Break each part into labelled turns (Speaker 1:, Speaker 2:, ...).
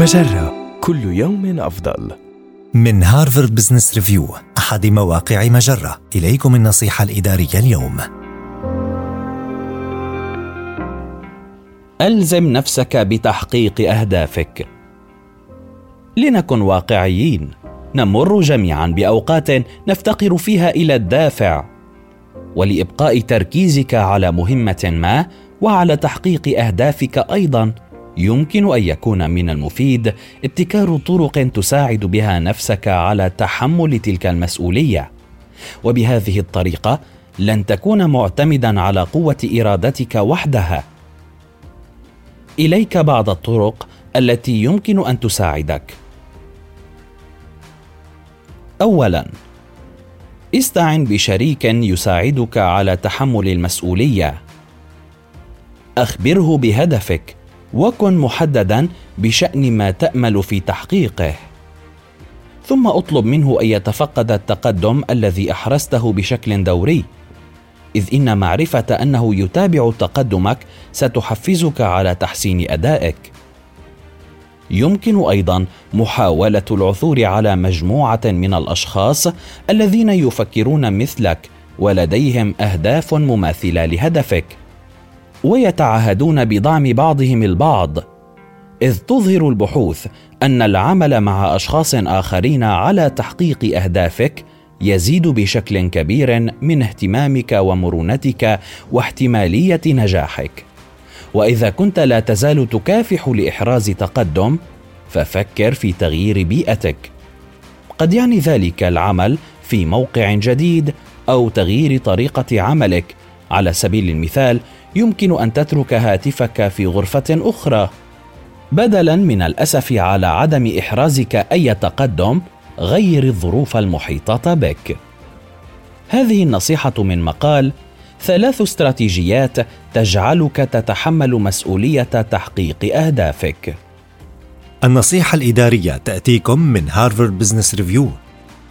Speaker 1: مجرة كل يوم أفضل.
Speaker 2: من هارفارد بزنس ريفيو أحد مواقع مجرة. إليكم النصيحة الإدارية اليوم.
Speaker 3: ألزم نفسك بتحقيق أهدافك. لنكن واقعيين نمر جميعا بأوقات نفتقر فيها إلى الدافع. ولإبقاء تركيزك على مهمة ما وعلى تحقيق أهدافك أيضا. يمكن أن يكون من المفيد ابتكار طرق تساعد بها نفسك على تحمل تلك المسؤولية. وبهذه الطريقة لن تكون معتمدا على قوة إرادتك وحدها. إليك بعض الطرق التي يمكن أن تساعدك. اولا استعن بشريك يساعدك على تحمل المسؤولية. أخبره بهدفك وكن محددا بشأن ما تأمل في تحقيقه. ثم أطلب منه أن يتفقد التقدم الذي أحرزته بشكل دوري إذ إن معرفة أنه يتابع تقدمك ستحفزك على تحسين أدائك. يمكن أيضا محاولة العثور على مجموعة من الأشخاص الذين يفكرون مثلك ولديهم أهداف مماثلة لهدفك. ويتعهدون بدعم بعضهم البعض. إذ تظهر البحوث أن العمل مع أشخاص آخرين على تحقيق أهدافك يزيد بشكل كبير من اهتمامك ومرونتك واحتمالية نجاحك. وإذا كنت لا تزال تكافح لإحراز تقدم ففكر في تغيير بيئتك. قد يعني ذلك العمل في موقع جديد أو تغيير طريقة عملك. على سبيل المثال يمكن أن تترك هاتفك في غرفة أخرى. بدلا من الأسف على عدم إحرازك أي تقدم غير الظروف المحيطة بك. هذه النصيحة من مقال ثلاث استراتيجيات تجعلك تتحمل مسؤولية تحقيق أهدافك.
Speaker 2: النصيحة الإدارية تأتيكم من هارفارد بزنس ريفيو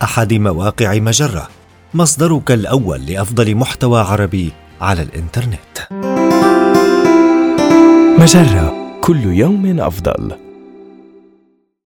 Speaker 2: أحد مواقع مجرة مصدرك الأول لأفضل محتوى عربي على الإنترنت.
Speaker 1: مجرة كل يوم أفضل.